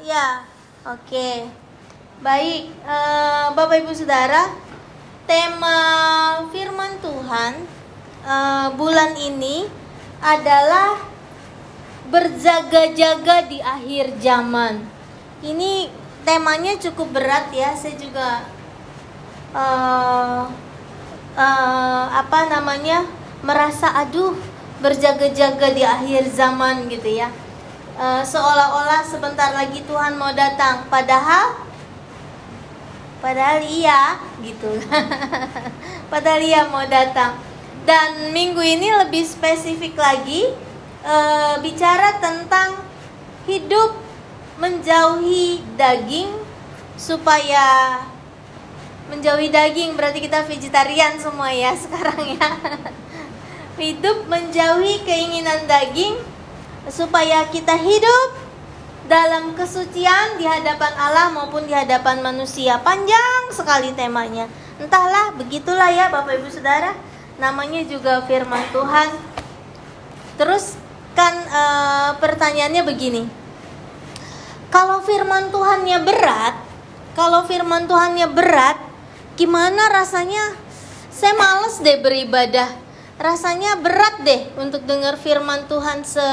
Ya, oke. Baik, eh, Bapak Ibu Saudara, tema firman Tuhan eh, bulan ini adalah berjaga-jaga di akhir zaman. Ini temanya cukup berat ya. Saya juga eh, eh, apa namanya merasa aduh berjaga-jaga di akhir zaman gitu ya. Eh, seolah-olah sebentar lagi Tuhan mau datang, padahal padahal iya gitu. padahal iya mau datang. Dan minggu ini lebih spesifik lagi e, bicara tentang hidup menjauhi daging supaya menjauhi daging berarti kita vegetarian semua ya sekarang ya. hidup menjauhi keinginan daging supaya kita hidup dalam kesucian di hadapan Allah maupun di hadapan manusia. Panjang sekali temanya. Entahlah, begitulah ya Bapak Ibu Saudara. Namanya juga firman Tuhan. Terus kan e, pertanyaannya begini. Kalau firman Tuhannya berat, kalau firman Tuhannya berat, gimana rasanya? Saya males deh beribadah. Rasanya berat deh untuk dengar firman Tuhan se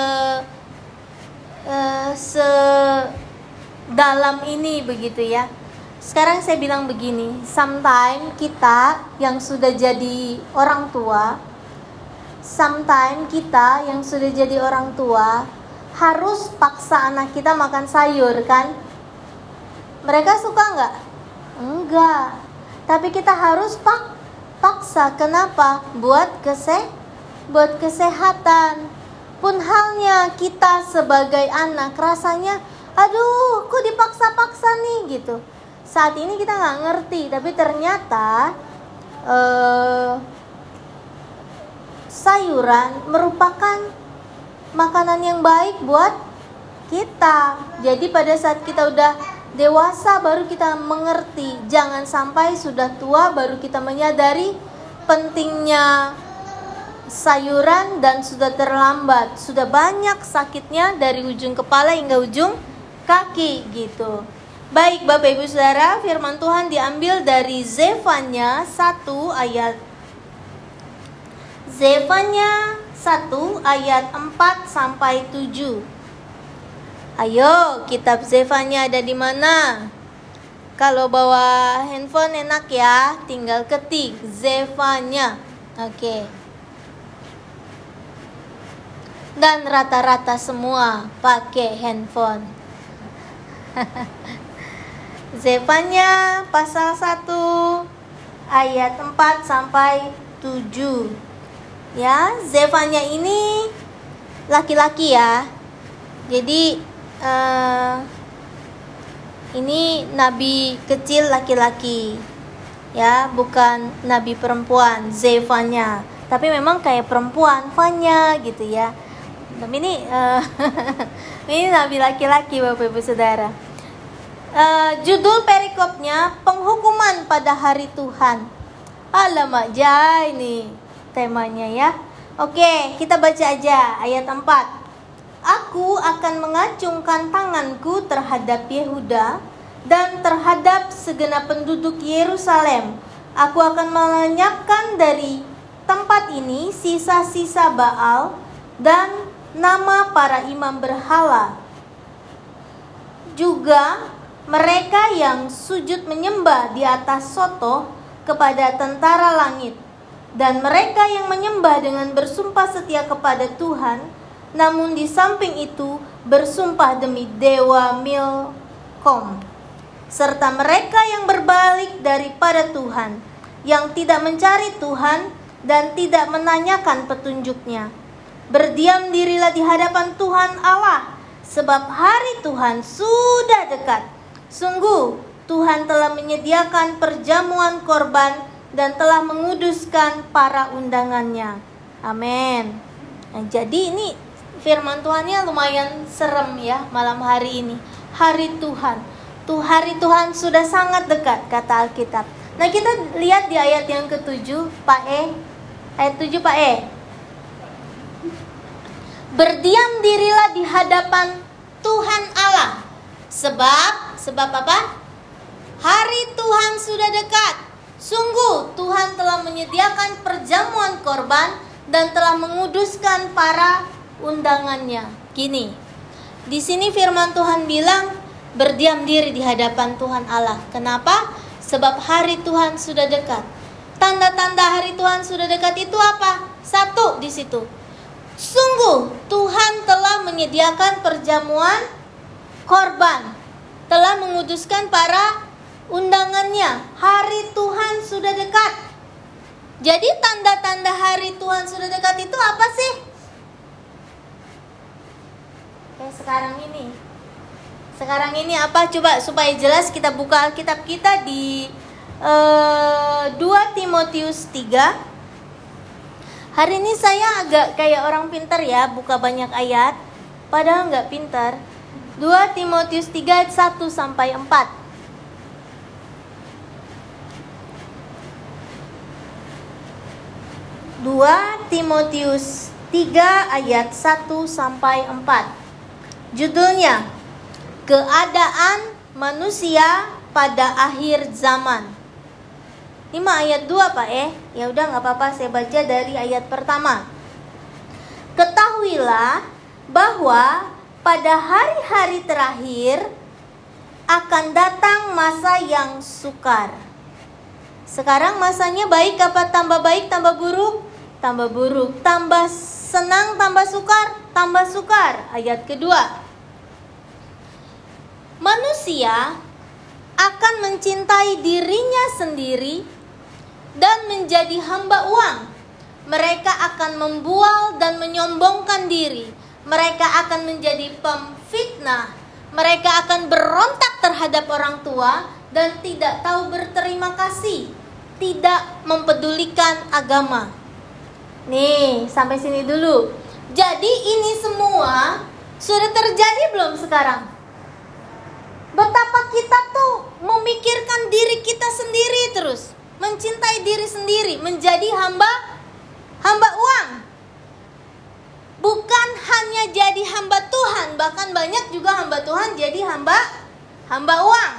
uh, sedalam ini begitu ya. Sekarang saya bilang begini, sometimes kita yang sudah jadi orang tua, sometimes kita yang sudah jadi orang tua harus paksa anak kita makan sayur kan? Mereka suka nggak? Enggak. Tapi kita harus pak paksa. Kenapa? Buat kese buat kesehatan pun halnya kita sebagai anak rasanya aduh kok dipaksa-paksa nih gitu saat ini kita nggak ngerti tapi ternyata eh, sayuran merupakan makanan yang baik buat kita jadi pada saat kita udah dewasa baru kita mengerti jangan sampai sudah tua baru kita menyadari pentingnya sayuran dan sudah terlambat, sudah banyak sakitnya dari ujung kepala hingga ujung kaki gitu. Baik Bapak Ibu Saudara, firman Tuhan diambil dari Zefanya 1 ayat Zefanya 1 ayat 4 sampai 7. Ayo, kitab Zefanya ada di mana? Kalau bawa handphone enak ya, tinggal ketik Zefanya. Oke. Dan rata-rata semua pakai handphone. Zefanya pasal 1 ayat 4 sampai 7. Ya, Zefanya ini laki-laki ya. Jadi uh, ini nabi kecil laki-laki. Ya, bukan nabi perempuan Zefanya. Tapi memang kayak perempuan Fanya gitu ya tapi ini uh, ini nabi laki-laki Bapak Ibu Saudara. Uh, judul perikopnya penghukuman pada hari Tuhan. Alamak ja ini temanya ya. Oke, kita baca aja ayat 4. Aku akan mengacungkan tanganku terhadap Yehuda dan terhadap segenap penduduk Yerusalem. Aku akan melenyapkan dari tempat ini sisa-sisa Baal dan nama para imam berhala. Juga mereka yang sujud menyembah di atas soto kepada tentara langit dan mereka yang menyembah dengan bersumpah setia kepada Tuhan namun di samping itu bersumpah demi dewa Milkom serta mereka yang berbalik daripada Tuhan yang tidak mencari Tuhan dan tidak menanyakan petunjuknya Berdiam dirilah di hadapan Tuhan Allah, sebab hari Tuhan sudah dekat. Sungguh, Tuhan telah menyediakan perjamuan korban dan telah menguduskan para undangannya. Amin. Nah, jadi ini firman Tuhannya lumayan serem ya malam hari ini. Hari Tuhan. Tuh hari Tuhan sudah sangat dekat kata Alkitab. Nah, kita lihat di ayat yang ketujuh, Pak E. Ayat 7 Pak E. Berdiam dirilah di hadapan Tuhan Allah Sebab sebab apa? Hari Tuhan sudah dekat. Sungguh Tuhan telah menyediakan perjamuan korban dan telah menguduskan para undangannya. Gini. Di sini firman Tuhan bilang berdiam diri di hadapan Tuhan Allah. Kenapa? Sebab hari Tuhan sudah dekat. Tanda-tanda hari Tuhan sudah dekat itu apa? Satu di situ. Sungguh Tuhan telah menyediakan perjamuan korban. Telah menguduskan para undangannya. Hari Tuhan sudah dekat. Jadi tanda-tanda hari Tuhan sudah dekat itu apa sih? Kayak sekarang ini. Sekarang ini apa? Coba supaya jelas kita buka Alkitab kita di eh, 2 Timotius 3. Hari ini saya agak kayak orang pintar ya, buka banyak ayat. Padahal nggak pintar. 2 Timotius 3 1 sampai 4. 2 Timotius 3 ayat 1 sampai 4. Judulnya Keadaan manusia pada akhir zaman. Ini mah ayat 2 Pak eh. Ya udah nggak apa-apa saya baca dari ayat pertama. Ketahuilah bahwa pada hari-hari terakhir akan datang masa yang sukar. Sekarang masanya baik apa tambah baik tambah buruk? tambah buruk, tambah senang, tambah sukar, tambah sukar. Ayat kedua. Manusia akan mencintai dirinya sendiri dan menjadi hamba uang. Mereka akan membual dan menyombongkan diri. Mereka akan menjadi pemfitnah. Mereka akan berontak terhadap orang tua dan tidak tahu berterima kasih, tidak mempedulikan agama. Nih, sampai sini dulu. Jadi ini semua sudah terjadi belum sekarang? Betapa kita tuh memikirkan diri kita sendiri terus, mencintai diri sendiri, menjadi hamba hamba uang. Bukan hanya jadi hamba Tuhan, bahkan banyak juga hamba Tuhan jadi hamba hamba uang.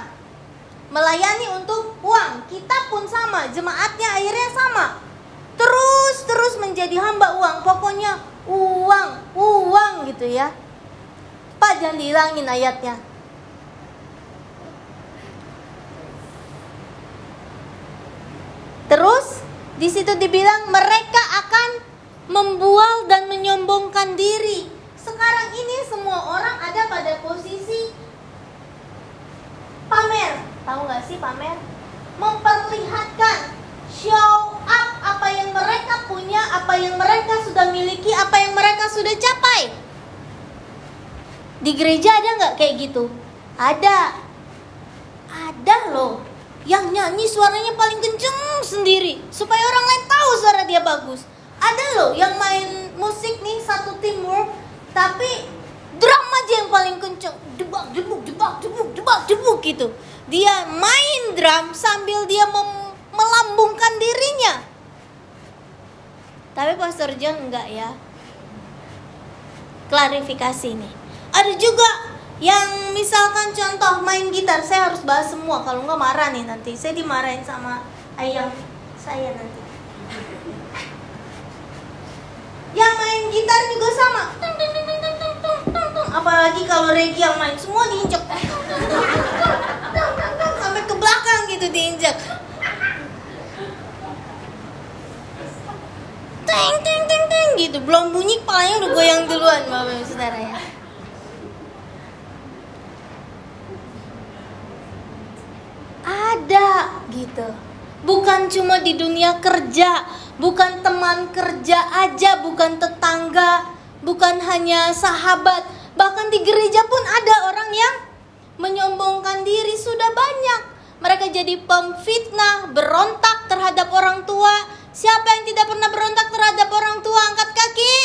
Melayani untuk uang. Kita pun sama, jemaatnya akhirnya sama terus terus menjadi hamba uang pokoknya uang uang gitu ya Pak jangan dihilangin ayatnya terus di situ dibilang mereka akan membual dan menyombongkan diri sekarang ini semua orang ada pada posisi pamer tahu nggak sih pamer memperlihatkan show up apa yang mereka punya, apa yang mereka sudah miliki, apa yang mereka sudah capai. Di gereja ada nggak kayak gitu? Ada. Ada loh. Yang nyanyi suaranya paling kenceng sendiri supaya orang lain tahu suara dia bagus. Ada loh yang main musik nih satu teamwork tapi drum aja yang paling kenceng. Jebak, jebuk, jebak, jebuk, jebak, jebuk gitu. Dia main drum sambil dia melambungkan dirinya. Tapi Pastor John enggak ya. Klarifikasi nih. Ada juga yang misalkan contoh main gitar, saya harus bahas semua kalau enggak marah nih nanti. Saya dimarahin sama ayang saya nanti. Yang main gitar juga sama. Apalagi kalau Regi yang main semua diinjek. Sampai ke belakang gitu diinjek. teng teng teng teng gitu belum bunyi kepalanya udah goyang duluan bapak saudara ya ada gitu bukan cuma di dunia kerja bukan teman kerja aja bukan tetangga bukan hanya sahabat bahkan di gereja pun ada orang yang menyombongkan diri sudah banyak mereka jadi pemfitnah berontak terhadap orang tua Siapa yang tidak pernah berontak terhadap orang tua angkat kaki?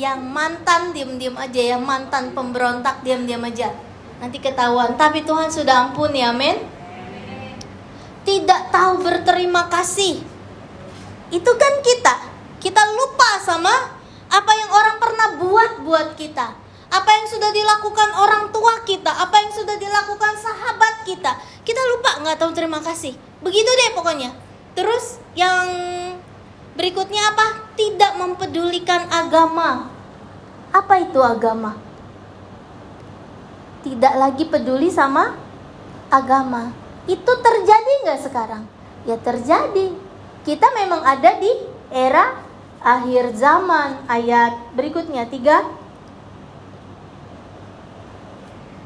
Yang mantan diam-diam aja, yang mantan pemberontak diam-diam aja. Nanti ketahuan. Tapi Tuhan sudah ampun ya, men. Tidak tahu berterima kasih. Itu kan kita. Kita lupa sama apa yang orang pernah buat buat kita, apa yang sudah dilakukan orang tua kita, apa yang sudah dilakukan sahabat kita, kita lupa nggak tahu terima kasih. Begitu deh pokoknya. Terus yang berikutnya apa? Tidak mempedulikan agama. Apa itu agama? Tidak lagi peduli sama agama. Itu terjadi nggak sekarang? Ya terjadi. Kita memang ada di era akhir zaman. Ayat berikutnya tiga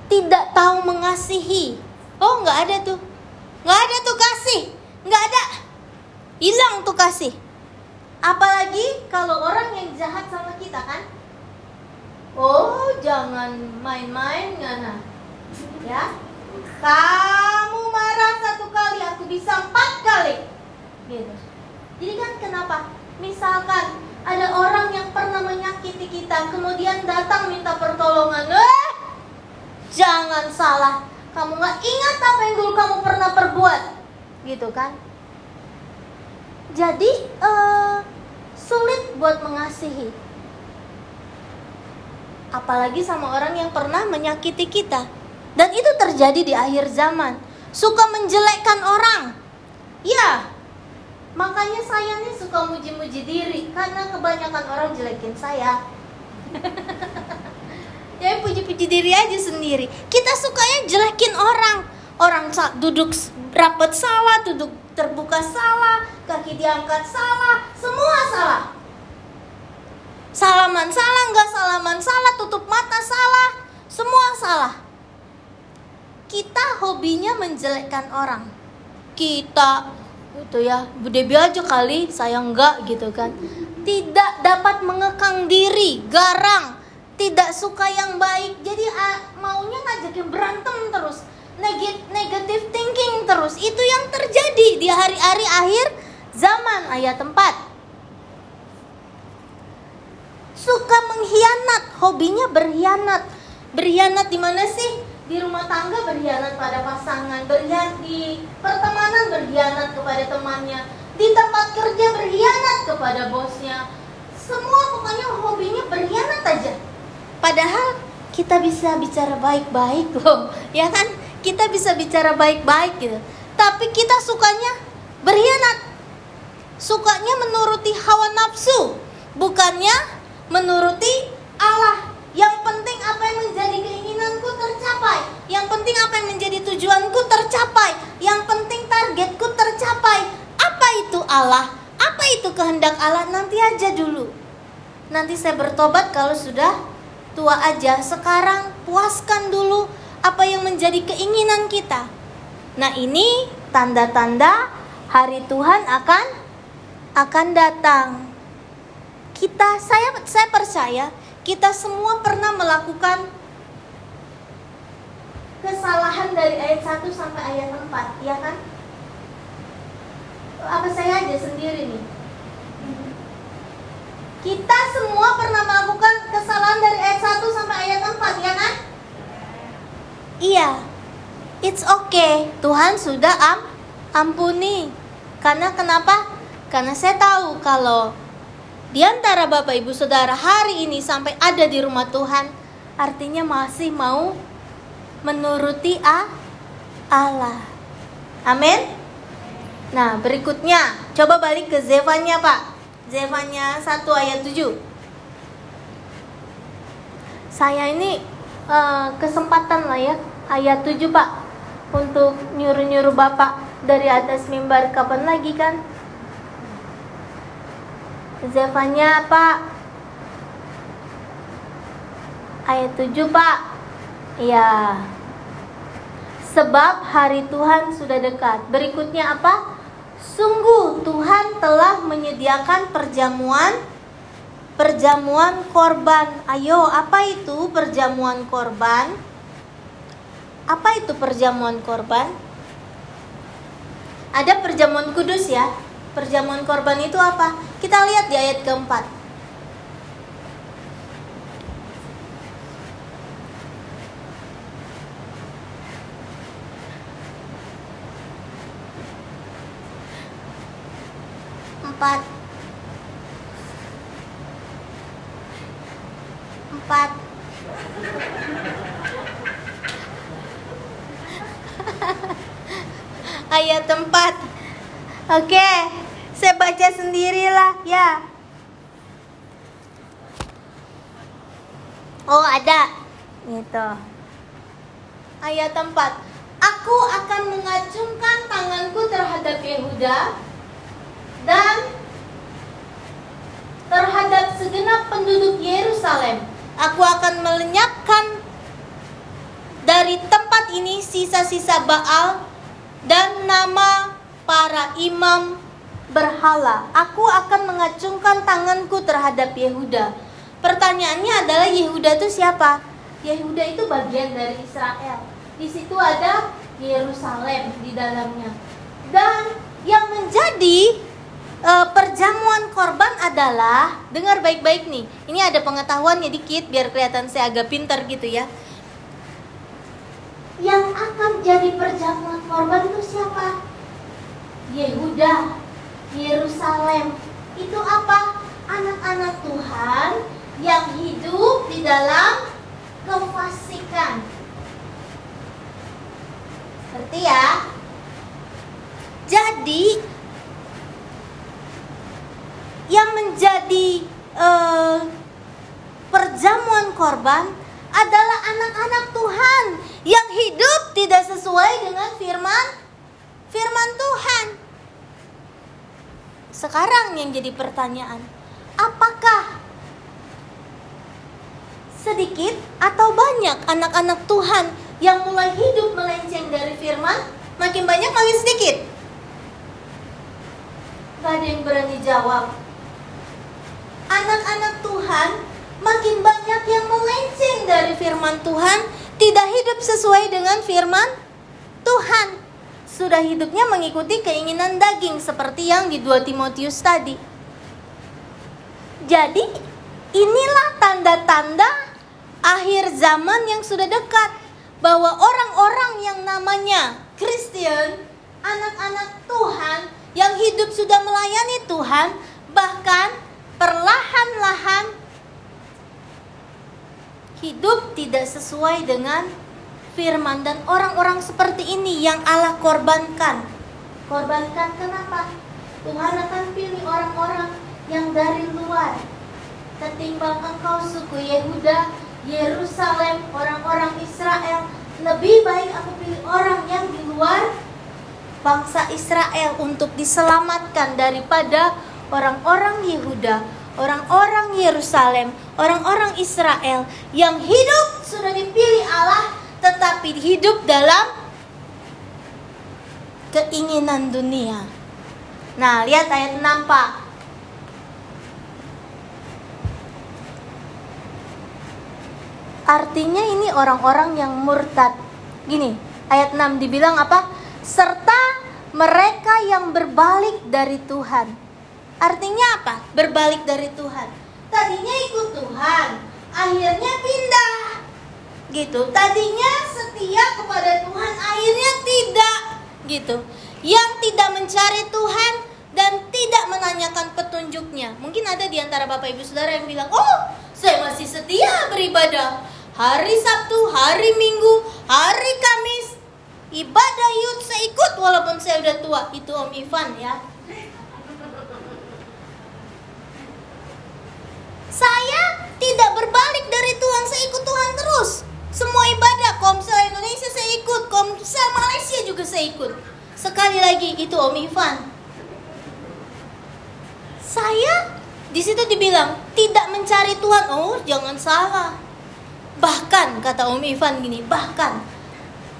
tidak tahu mengasihi. Oh, nggak ada tuh. Nggak ada tuh kasih. Nggak ada. Hilang tuh kasih. Apalagi kalau orang yang jahat sama kita kan. Oh, jangan main-main ngana. Ya. Kamu marah satu kali, aku bisa empat kali. Gitu. Jadi kan kenapa? Misalkan ada orang yang pernah menyakiti kita, kemudian datang minta pertolongan. Eh, Jangan salah. Kamu nggak ingat apa yang dulu kamu pernah perbuat, gitu kan? Jadi uh, sulit buat mengasihi. Apalagi sama orang yang pernah menyakiti kita. Dan itu terjadi di akhir zaman. Suka menjelekkan orang. Ya, makanya saya nih suka muji-muji diri karena kebanyakan orang jelekin saya. ya puji-puji diri aja sendiri kita sukanya jelekin orang orang duduk rapat salah duduk terbuka salah kaki diangkat salah semua salah salaman salah nggak salaman salah tutup mata salah semua salah. Kita hobinya menjelekkan orang. Kita itu ya bude aja kali saya enggak gitu kan. Tidak dapat mengekang diri garang. Tidak suka yang baik jadi uh, maunya ngajakin berantem terus. Negatif thinking terus. Itu yang terjadi di hari-hari akhir zaman ayat 4 suka mengkhianat. Hobinya berkhianat. Berkhianat di mana sih? Di rumah tangga berkhianat pada pasangan berkhianat di pertemanan berkhianat kepada temannya di tempat kerja berkhianat kepada bosnya. Semua pokoknya hobinya berkhianat aja. Padahal kita bisa bicara baik-baik loh, ya kan? Kita bisa bicara baik-baik gitu. Tapi kita sukanya berkhianat. Sukanya menuruti hawa nafsu, bukannya menuruti Allah. Yang penting apa yang menjadi keinginanku tercapai. Yang penting apa yang menjadi tujuanku tercapai. Yang penting targetku tercapai. Apa itu Allah? Apa itu kehendak Allah? Nanti aja dulu. Nanti saya bertobat kalau sudah tua aja, sekarang puaskan dulu apa yang menjadi keinginan kita. Nah, ini tanda-tanda hari Tuhan akan akan datang. Kita saya saya percaya kita semua pernah melakukan kesalahan dari ayat 1 sampai ayat 4, ya kan? Apa saya aja sendiri nih? Kita semua pernah melakukan kesalahan dari ayat 1 sampai ayat 4, ya kan? Iya. It's okay. Tuhan sudah am ampuni. Karena kenapa? Karena saya tahu kalau di antara Bapak Ibu Saudara hari ini sampai ada di rumah Tuhan, artinya masih mau menuruti Allah. Amin. Nah, berikutnya coba balik ke Zevanya, Pak. Zefanya 1 ayat 7 Saya ini uh, kesempatan lah ya Ayat 7 pak Untuk nyuruh-nyuruh bapak Dari atas mimbar kapan lagi kan Zefanya pak Ayat 7 pak Ya Sebab hari Tuhan sudah dekat Berikutnya apa? Sungguh Tuhan telah menyediakan perjamuan perjamuan korban. Ayo, apa itu perjamuan korban? Apa itu perjamuan korban? Ada perjamuan kudus ya. Perjamuan korban itu apa? Kita lihat di ayat keempat. 4 4 4 ayat 4 Oke, saya baca sendirilah ya. Oh, ada. Gitu. Ayat 4. Aku akan mengacungkan tanganku terhadap Yehuda dan terhadap segenap penduduk Yerusalem. Aku akan melenyapkan dari tempat ini sisa-sisa Baal dan nama para imam berhala. Aku akan mengacungkan tanganku terhadap Yehuda. Pertanyaannya adalah Yehuda itu siapa? Yehuda itu bagian dari Israel. Di situ ada Yerusalem di dalamnya. Dan yang menjadi e, perjamuan korban adalah dengar baik-baik nih. Ini ada pengetahuannya dikit biar kelihatan saya agak pintar gitu ya yang akan jadi perjamuan korban itu siapa? Yehuda, Yerusalem. Itu apa? Anak-anak Tuhan yang hidup di dalam kefasikan. Seperti ya? Jadi yang menjadi uh, perjamuan korban adalah anak-anak Tuhan yang hidup tidak sesuai dengan firman firman Tuhan. Sekarang yang jadi pertanyaan, apakah sedikit atau banyak anak-anak Tuhan yang mulai hidup melenceng dari firman? Makin banyak, makin sedikit. Gak ada yang berani jawab. Anak-anak Tuhan makin banyak yang melenceng dari firman Tuhan, tidak hidup sesuai dengan firman Tuhan. Sudah hidupnya mengikuti keinginan daging seperti yang di 2 Timotius tadi. Jadi, inilah tanda-tanda akhir zaman yang sudah dekat bahwa orang-orang yang namanya Kristen, anak-anak Tuhan yang hidup sudah melayani Tuhan, bahkan perlahan-lahan hidup tidak sesuai dengan firman dan orang-orang seperti ini yang Allah korbankan. Korbankan kenapa? Tuhan akan pilih orang-orang yang dari luar. Ketimbang engkau suku Yehuda, Yerusalem, orang-orang Israel, lebih baik aku pilih orang yang di luar bangsa Israel untuk diselamatkan daripada orang-orang Yehuda, orang-orang Yerusalem, orang-orang Israel yang hidup sudah dipilih Allah tetapi hidup dalam keinginan dunia. Nah, lihat ayat 6 Pak. Artinya ini orang-orang yang murtad. Gini, ayat 6 dibilang apa? Serta mereka yang berbalik dari Tuhan. Artinya apa? Berbalik dari Tuhan. Tadinya ikut Tuhan, akhirnya pindah. Gitu. Tadinya setia kepada Tuhan, akhirnya tidak. Gitu. Yang tidak mencari Tuhan dan tidak menanyakan petunjuknya. Mungkin ada di antara Bapak Ibu Saudara yang bilang, "Oh, saya masih setia beribadah. Hari Sabtu, hari Minggu, hari Kamis, ibadah yud saya ikut walaupun saya udah tua." Itu Om Ivan ya. Saya tidak berbalik dari Tuhan, saya ikut Tuhan terus. Semua ibadah, Komsel Indonesia saya ikut, Komsel Malaysia juga saya ikut. Sekali lagi itu Om Ivan. Saya di situ dibilang tidak mencari Tuhan. Oh, jangan salah. Bahkan kata Om Ivan gini, bahkan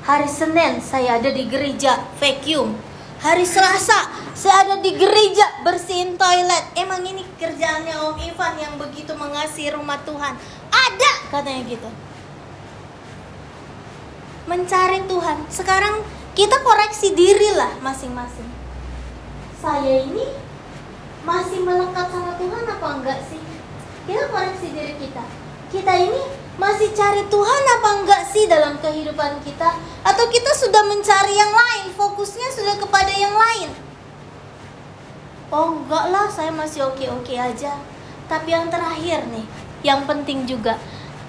hari Senin saya ada di gereja vacuum Hari Selasa saya ada di gereja bersihin toilet. Emang ini kerjaannya Om Ivan yang begitu mengasihi rumah Tuhan. Ada katanya gitu. Mencari Tuhan. Sekarang kita koreksi diri lah masing-masing. Saya ini masih melekat sama Tuhan apa enggak sih? Kita koreksi diri kita. Kita ini masih cari Tuhan apa enggak sih dalam kehidupan kita? Atau kita sudah mencari yang lain, fokusnya sudah kepada yang lain? Oh enggak lah, saya masih oke-oke aja. Tapi yang terakhir nih, yang penting juga,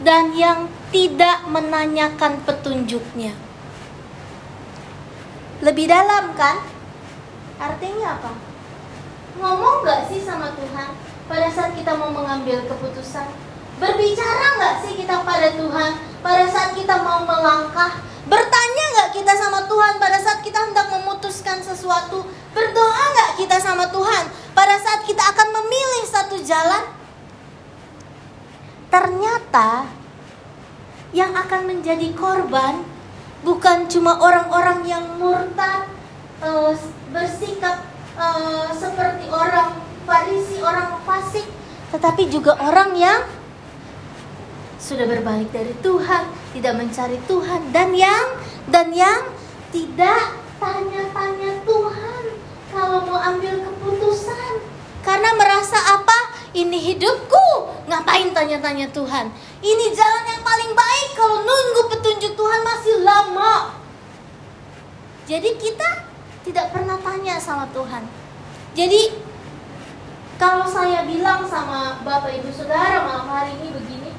dan yang tidak menanyakan petunjuknya. Lebih dalam kan? Artinya apa? Ngomong gak sih sama Tuhan pada saat kita mau mengambil keputusan? Berbicara gak sih kita pada Tuhan pada saat kita mau melangkah? Bertanya gak kita sama Tuhan pada saat kita hendak memutuskan sesuatu? Berdoa gak kita sama Tuhan pada saat kita akan memilih satu jalan? Ternyata yang akan menjadi korban bukan cuma orang-orang yang murtad uh, bersikap uh, seperti orang Farisi, orang fasik, tetapi juga orang yang sudah berbalik dari Tuhan, tidak mencari Tuhan dan yang dan yang tidak tanya-tanya Tuhan kalau mau ambil keputusan karena merasa apa? Ini hidupku, ngapain tanya-tanya Tuhan? Ini jalan yang paling baik kalau nunggu petunjuk Tuhan masih lama. Jadi kita tidak pernah tanya sama Tuhan. Jadi kalau saya bilang sama Bapak Ibu Saudara malam hari ini begini,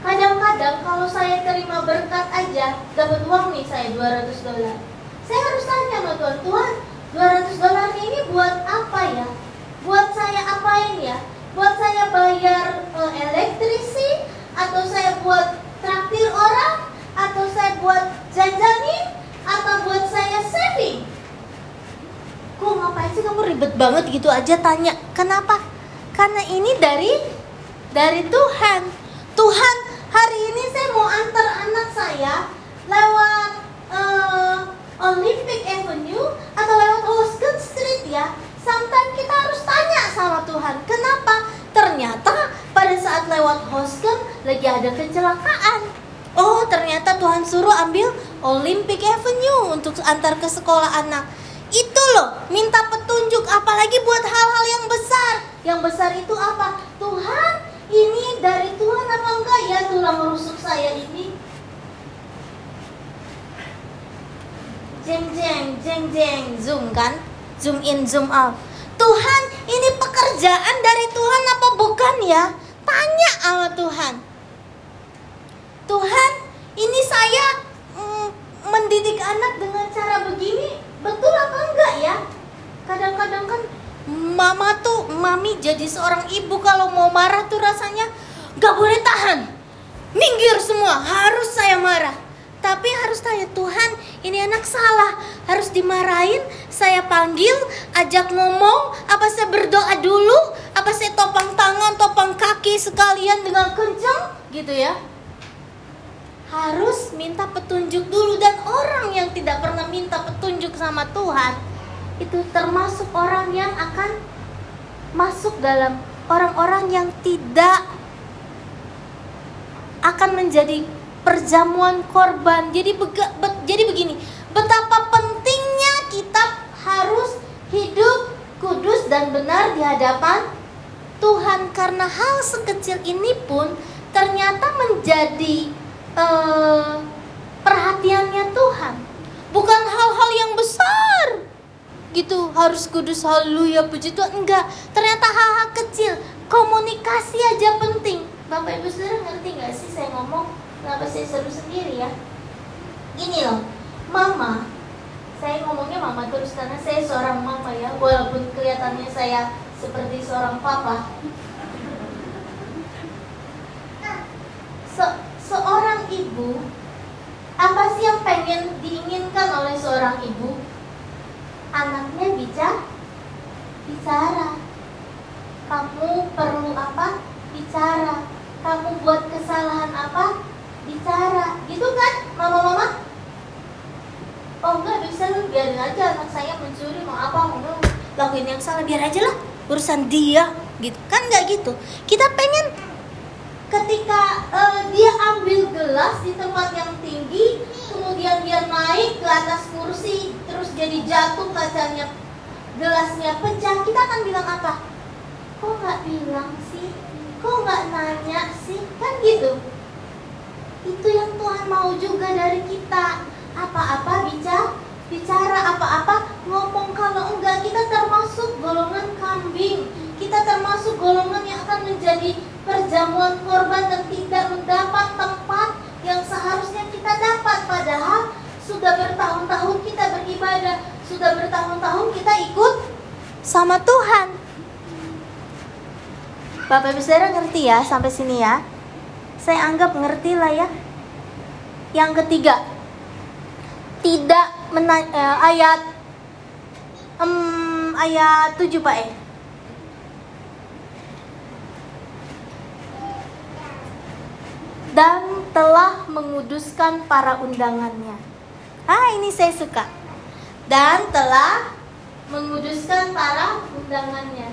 kadang-kadang kalau saya terima berkat aja, dapat uang nih saya 200 dolar. Saya harus tanya sama Tuhan, Tuhan 200 dolar ini buat apa ya? Buat saya apain ya? Buat saya bayar uh, elektrisi? Atau saya buat traktir orang? Atau saya buat jajanin? atau buat saya saving? Kok ngapain sih kamu ribet banget gitu aja tanya? Kenapa? Karena ini dari dari Tuhan. Tuhan, hari ini saya mau antar anak saya lewat uh, Olympic Avenue atau lewat Houston Street ya. Sometimes kita harus tanya sama Tuhan, kenapa? Ternyata pada saat lewat Houston lagi ada kecelakaan Oh, ternyata Tuhan suruh ambil Olympic Avenue untuk antar ke sekolah anak. Itu loh, minta petunjuk apalagi buat hal-hal yang besar. Yang besar itu apa? Tuhan, ini dari Tuhan apa enggak ya tulang rusuk saya ini? Jeng jeng jeng jeng zoom kan? Zoom in zoom out. Tuhan, ini pekerjaan dari Tuhan apa bukan ya? Tanya sama Tuhan. Tuhan, ini saya mm, mendidik anak dengan cara begini, betul apa enggak ya? Kadang-kadang kan mama tuh, mami jadi seorang ibu kalau mau marah tuh rasanya gak boleh tahan. Minggir semua, harus saya marah. Tapi harus tanya Tuhan, ini anak salah, harus dimarahin. Saya panggil, ajak ngomong, apa saya berdoa dulu, apa saya topang tangan, topang kaki sekalian dengan kencang, gitu ya. Harus minta petunjuk dulu. Dan orang yang tidak pernah minta petunjuk sama Tuhan itu termasuk orang yang akan masuk dalam orang-orang yang tidak akan menjadi perjamuan korban. Jadi bega, be, jadi begini, betapa pentingnya kita harus hidup kudus dan benar di hadapan Tuhan. Karena hal sekecil ini pun ternyata menjadi uh, perhatiannya Tuhan. Bukan hal-hal yang besar gitu harus kudus haleluya puji Tuhan. Enggak ternyata hal-hal kecil. Komunikasi aja penting. Bapak Ibu Saudara ngerti nggak sih saya ngomong kenapa saya seru sendiri ya ini loh mama saya ngomongnya mama terus karena saya seorang mama ya walaupun kelihatannya saya seperti seorang papa so, seorang ibu apa sih yang pengen diinginkan oleh seorang ibu? Anaknya bicara, bicara. Kamu perlu apa? Bicara. Kamu buat kesalahan apa? Bicara. Gitu kan, mama-mama? Oh enggak bisa lu biarin aja anak saya mencuri mau apa mau lakuin yang salah biar aja lah urusan dia gitu kan nggak gitu kita pengen ketika uh, dia ambil gelas di tempat yang tinggi, kemudian dia naik ke atas kursi, terus jadi jatuh kacanya, gelasnya pecah, kita akan bilang apa? Kok nggak bilang sih? Kok nggak nanya sih? Kan gitu. Itu yang Tuhan mau juga dari kita. Apa-apa bicara, bicara apa-apa ngomong kalau enggak kita termasuk golongan kambing. Kita termasuk golongan yang akan menjadi perjamuan korban dan tidak mendapat tempat yang seharusnya kita dapat padahal sudah bertahun-tahun kita beribadah, sudah bertahun-tahun kita ikut sama Tuhan. Bapak Ibu Saudara ngerti ya sampai sini ya? Saya anggap ngerti lah ya. Yang ketiga, tidak mena- eh, ayat um, ayat 7 Pak eh. Dan telah menguduskan para undangannya. Ah, ini saya suka. Dan telah menguduskan para undangannya.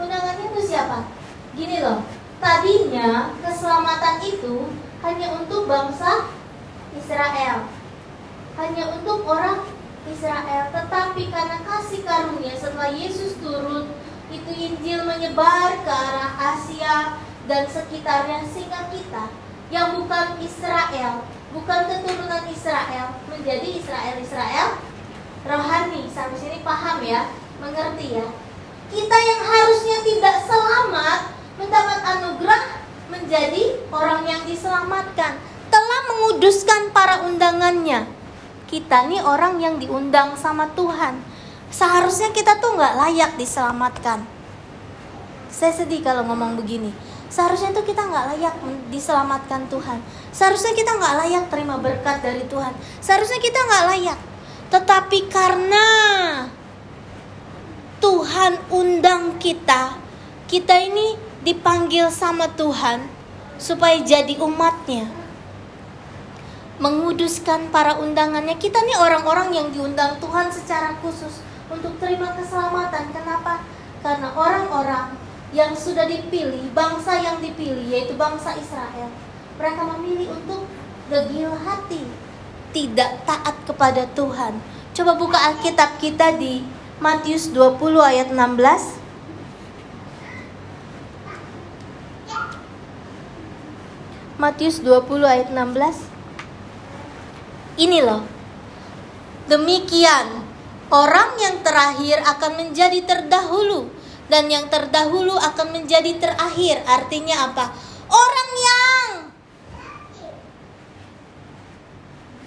Undangannya itu siapa? Gini loh, tadinya keselamatan itu hanya untuk bangsa Israel. Hanya untuk orang Israel, tetapi karena kasih karunia setelah Yesus turun, itu Injil menyebar ke arah Asia dan sekitarnya sehingga kita yang bukan Israel, bukan keturunan Israel, menjadi Israel-Israel rohani. Sampai sini paham ya? Mengerti ya? Kita yang harusnya tidak selamat mendapat anugerah menjadi orang yang diselamatkan telah menguduskan para undangannya. Kita nih orang yang diundang sama Tuhan. Seharusnya kita tuh nggak layak diselamatkan. Saya sedih kalau ngomong begini. Seharusnya tuh kita nggak layak diselamatkan Tuhan. Seharusnya kita nggak layak terima berkat dari Tuhan. Seharusnya kita nggak layak. Tetapi karena Tuhan undang kita kita ini dipanggil sama Tuhan supaya jadi umatnya menguduskan para undangannya. Kita nih orang-orang yang diundang Tuhan secara khusus untuk terima keselamatan. Kenapa? Karena orang-orang yang sudah dipilih, bangsa yang dipilih yaitu bangsa Israel. Mereka memilih untuk gegil hati, tidak taat kepada Tuhan. Coba buka Alkitab kita di Matius 20 ayat 16. Matius 20 ayat 16 ini loh. Demikian, orang yang terakhir akan menjadi terdahulu dan yang terdahulu akan menjadi terakhir. Artinya apa? Orang yang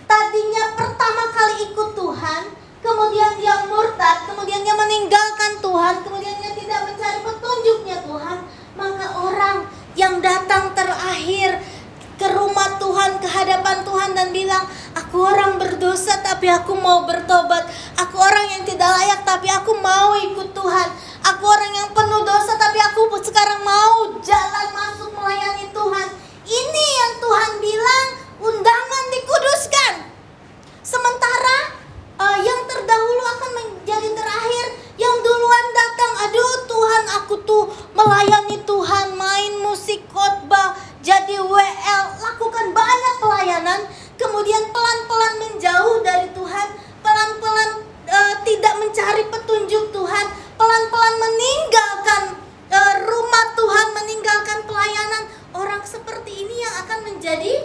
tadinya pertama kali ikut Tuhan, kemudian dia murtad, kemudian dia meninggalkan Tuhan, kemudian dia tidak mencari petunjuknya Tuhan, maka orang yang datang terakhir ke rumah Tuhan, ke hadapan Tuhan dan bilang, Aku orang berdosa tapi aku mau bertobat. Aku orang yang tidak layak tapi aku mau ikut Tuhan. Aku orang yang penuh dosa tapi aku sekarang mau jalan masuk melayani Tuhan. Ini yang Tuhan bilang undangan dikuduskan. Sementara uh, yang terdahulu akan menjadi terakhir, yang duluan datang, aduh Tuhan aku tuh melayani Tuhan, main musik khotbah, jadi WL, lakukan banyak pelayanan, kemudian pelan-pelan menjauh dari Tuhan, pelan-pelan e, tidak mencari petunjuk Tuhan, pelan-pelan meninggalkan e, rumah Tuhan, meninggalkan pelayanan. Orang seperti ini yang akan menjadi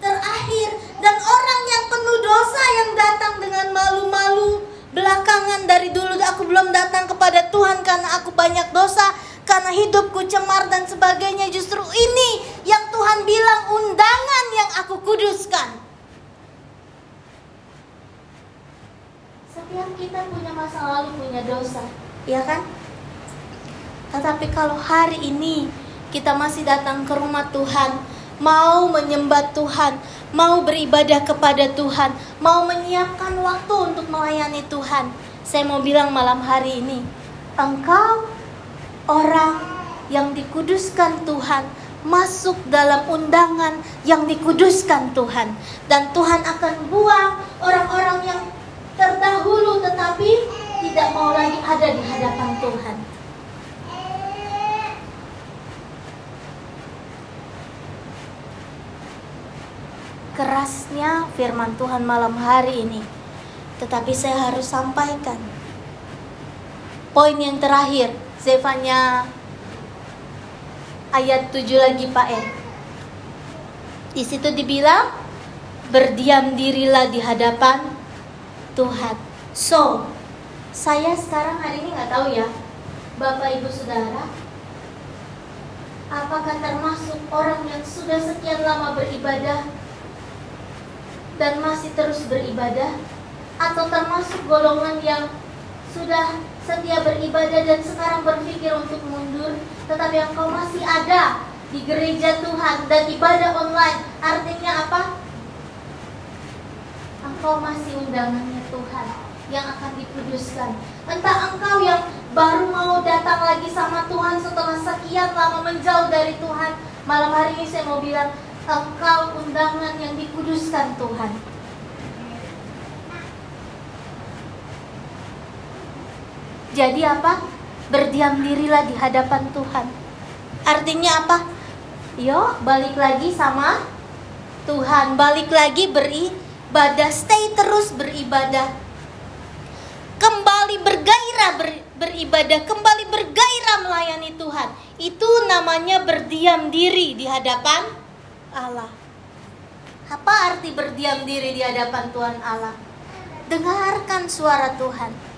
terakhir dan orang yang penuh dosa yang datang dengan malu-malu belakangan dari dulu aku belum datang kepada Tuhan karena aku banyak dosa karena hidupku cemar dan sebagainya justru ini yang Tuhan bilang undangan yang aku kuduskan Setiap kita punya masa lalu, punya dosa, ya kan? Tetapi kalau hari ini kita masih datang ke rumah Tuhan, mau menyembah Tuhan, mau beribadah kepada Tuhan, mau menyiapkan waktu untuk melayani Tuhan. Saya mau bilang malam hari ini, engkau orang yang dikuduskan Tuhan, masuk dalam undangan yang dikuduskan Tuhan, dan Tuhan akan buang orang-orang yang terdahulu tetapi tidak mau lagi ada di hadapan Tuhan. Kerasnya firman Tuhan malam hari ini, tetapi saya harus sampaikan. Poin yang terakhir, Zefanya ayat 7 lagi Pak E. Di situ dibilang berdiam dirilah di hadapan Tuhan. So, saya sekarang hari ini nggak tahu ya, Bapak Ibu Saudara, Apakah termasuk orang yang sudah sekian lama beribadah dan masih terus beribadah? Atau termasuk golongan yang sudah setia beribadah dan sekarang berpikir untuk mundur, tetapi engkau masih ada di gereja Tuhan dan ibadah online? Artinya apa? Engkau masih undangannya Tuhan yang akan dikuduskan. Entah engkau yang baru mau datang lagi sama Tuhan setelah sekian lama menjauh dari Tuhan. Malam hari ini saya mau bilang, engkau undangan yang dikuduskan Tuhan. Jadi apa? Berdiam dirilah di hadapan Tuhan. Artinya apa? Yo, balik lagi sama Tuhan, balik lagi beribadah, stay terus beribadah kembali bergairah ber, beribadah, kembali bergairah melayani Tuhan. Itu namanya berdiam diri di hadapan Allah. Apa arti berdiam diri di hadapan Tuhan Allah? Dengarkan suara Tuhan.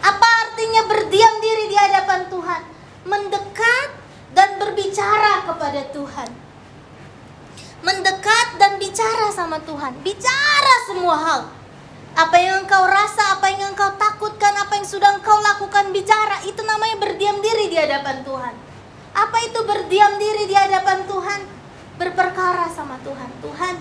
Apa artinya berdiam diri di hadapan Tuhan? Mendekat dan berbicara kepada Tuhan. Mendekat dan bicara sama Tuhan, bicara semua hal apa yang engkau rasa, apa yang engkau takutkan, apa yang sudah engkau lakukan bicara, itu namanya berdiam diri di hadapan Tuhan. Apa itu berdiam diri di hadapan Tuhan? Berperkara sama Tuhan. Tuhan,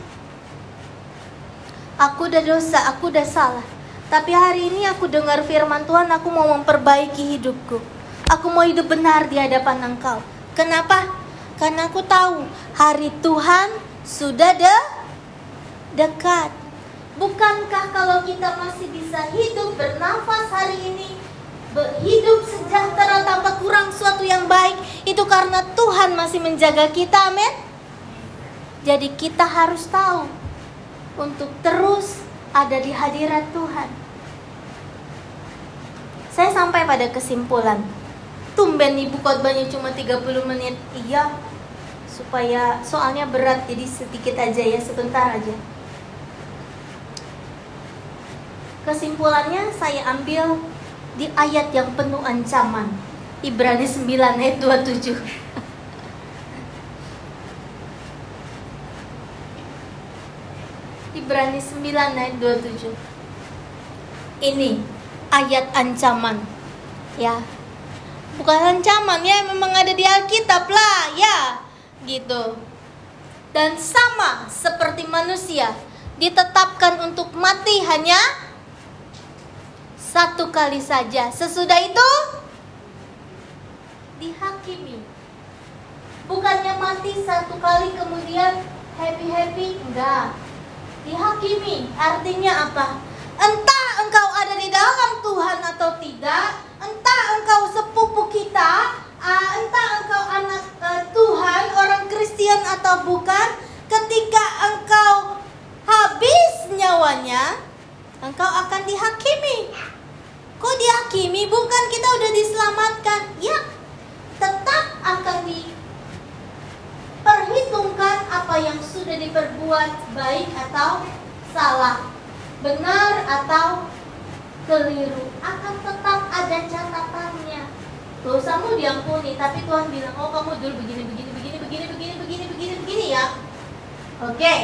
aku udah dosa, aku udah salah. Tapi hari ini aku dengar firman Tuhan, aku mau memperbaiki hidupku. Aku mau hidup benar di hadapan Engkau. Kenapa? Karena aku tahu hari Tuhan sudah de dekat. Bukankah kalau kita masih bisa hidup bernafas hari ini, hidup sejahtera tanpa kurang suatu yang baik, itu karena Tuhan masih menjaga kita, amin? Jadi kita harus tahu untuk terus ada di hadirat Tuhan. Saya sampai pada kesimpulan, tumben ibu khotbahnya cuma 30 menit. Iya, supaya soalnya berat jadi sedikit aja ya, sebentar aja. Kesimpulannya saya ambil di ayat yang penuh ancaman. Ibrani 9 ayat 27. Ibrani 9 ayat 27. Ini ayat ancaman. Ya. Bukan ancaman ya, memang ada di Alkitab lah, ya. Gitu. Dan sama seperti manusia ditetapkan untuk mati hanya satu kali saja. Sesudah itu dihakimi. Bukannya mati satu kali kemudian happy-happy, enggak. Dihakimi. Artinya apa? Entah engkau ada di dalam Tuhan atau tidak, entah engkau sepupu kita, uh, entah engkau anak uh, Tuhan, orang Kristen atau bukan, ketika engkau habis nyawanya, engkau akan dihakimi. Kok dihakimi? Bukan kita udah diselamatkan. Ya, tetap akan diperhitungkan apa yang sudah diperbuat baik atau salah, benar atau keliru. Akan tetap ada catatannya. Dosamu diampuni, tapi Tuhan bilang, oh kamu dulu begini, begini, begini, begini, begini, begini, begini, begini ya. Oke.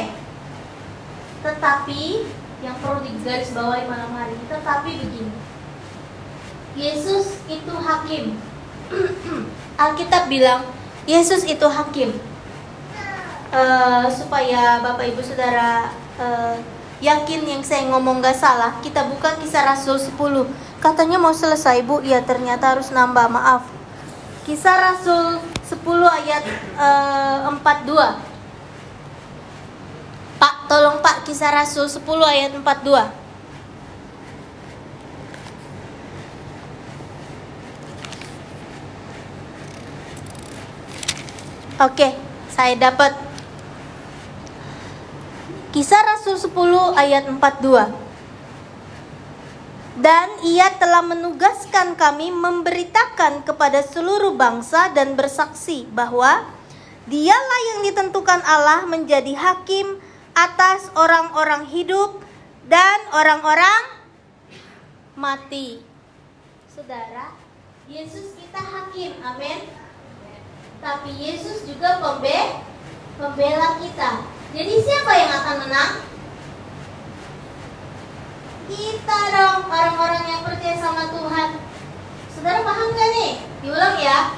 Tetapi yang perlu digarisbawahi malam hari, tetapi begini Yesus itu hakim. Alkitab bilang Yesus itu hakim. Uh, supaya Bapak Ibu Saudara uh, yakin yang saya ngomong gak salah, kita buka kisah Rasul 10. Katanya mau selesai Bu, ya ternyata harus nambah, maaf. Kisah Rasul 10 ayat uh, 42. Pak, tolong Pak, kisah Rasul 10 ayat 42. Oke, saya dapat Kisah Rasul 10 ayat 42. Dan ia telah menugaskan kami memberitakan kepada seluruh bangsa dan bersaksi bahwa dialah yang ditentukan Allah menjadi hakim atas orang-orang hidup dan orang-orang mati. Saudara, Yesus kita hakim. Amin. tapi Yesus juga pembe pembela kita. Jadi siapa yang akan menang? Kita dong, orang-orang yang percaya sama Tuhan. Saudara paham gak nih? Diulang ya.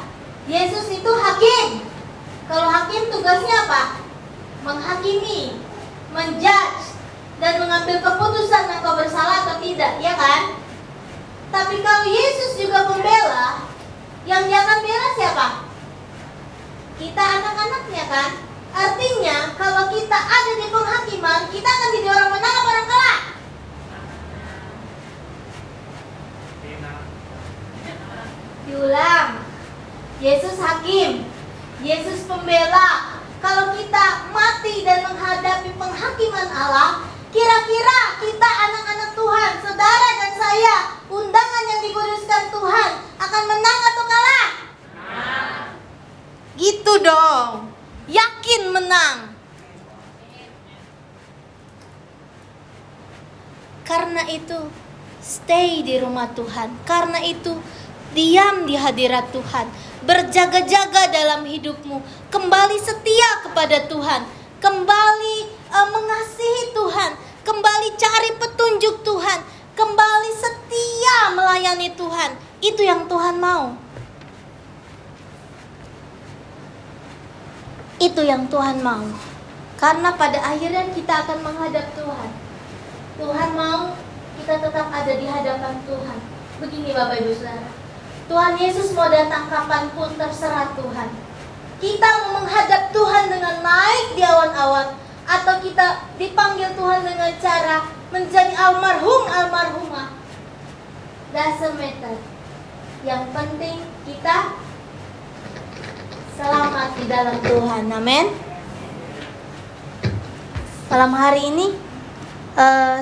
Yesus itu hakim. Kalau hakim tugasnya apa? Menghakimi, menjudge, dan mengambil keputusan engkau bersalah atau tidak, ya kan? Tapi kalau Yesus juga membela, yang dia akan bela siapa? Kita anak-anaknya kan? Artinya kalau kita ada di penghakiman, kita akan jadi orang menang apa orang kalah? Diulang. Yesus hakim, Yesus pembela. Kalau kita mati dan menghadapi penghakiman Allah, kira-kira kita anak-anak Tuhan, saudara dan saya, undangan yang dikuduskan Tuhan akan menang atau kalah? Gitu dong. Yakin menang. Karena itu, stay di rumah Tuhan. Karena itu, diam di hadirat Tuhan berjaga-jaga dalam hidupmu, kembali setia kepada Tuhan, kembali uh, mengasihi Tuhan, kembali cari petunjuk Tuhan, kembali setia melayani Tuhan. Itu yang Tuhan mau. Itu yang Tuhan mau. Karena pada akhirnya kita akan menghadap Tuhan. Tuhan mau kita tetap ada di hadapan Tuhan. Begini Bapak Ibu Saudara. Tuhan Yesus mau datang kapan pun terserah Tuhan. Kita mau menghadap Tuhan dengan naik di awan-awan atau kita dipanggil Tuhan dengan cara menjadi almarhum almarhumah. Doesn't matter. Yang penting kita selamat di dalam Tuhan. Amin. Malam hari ini uh,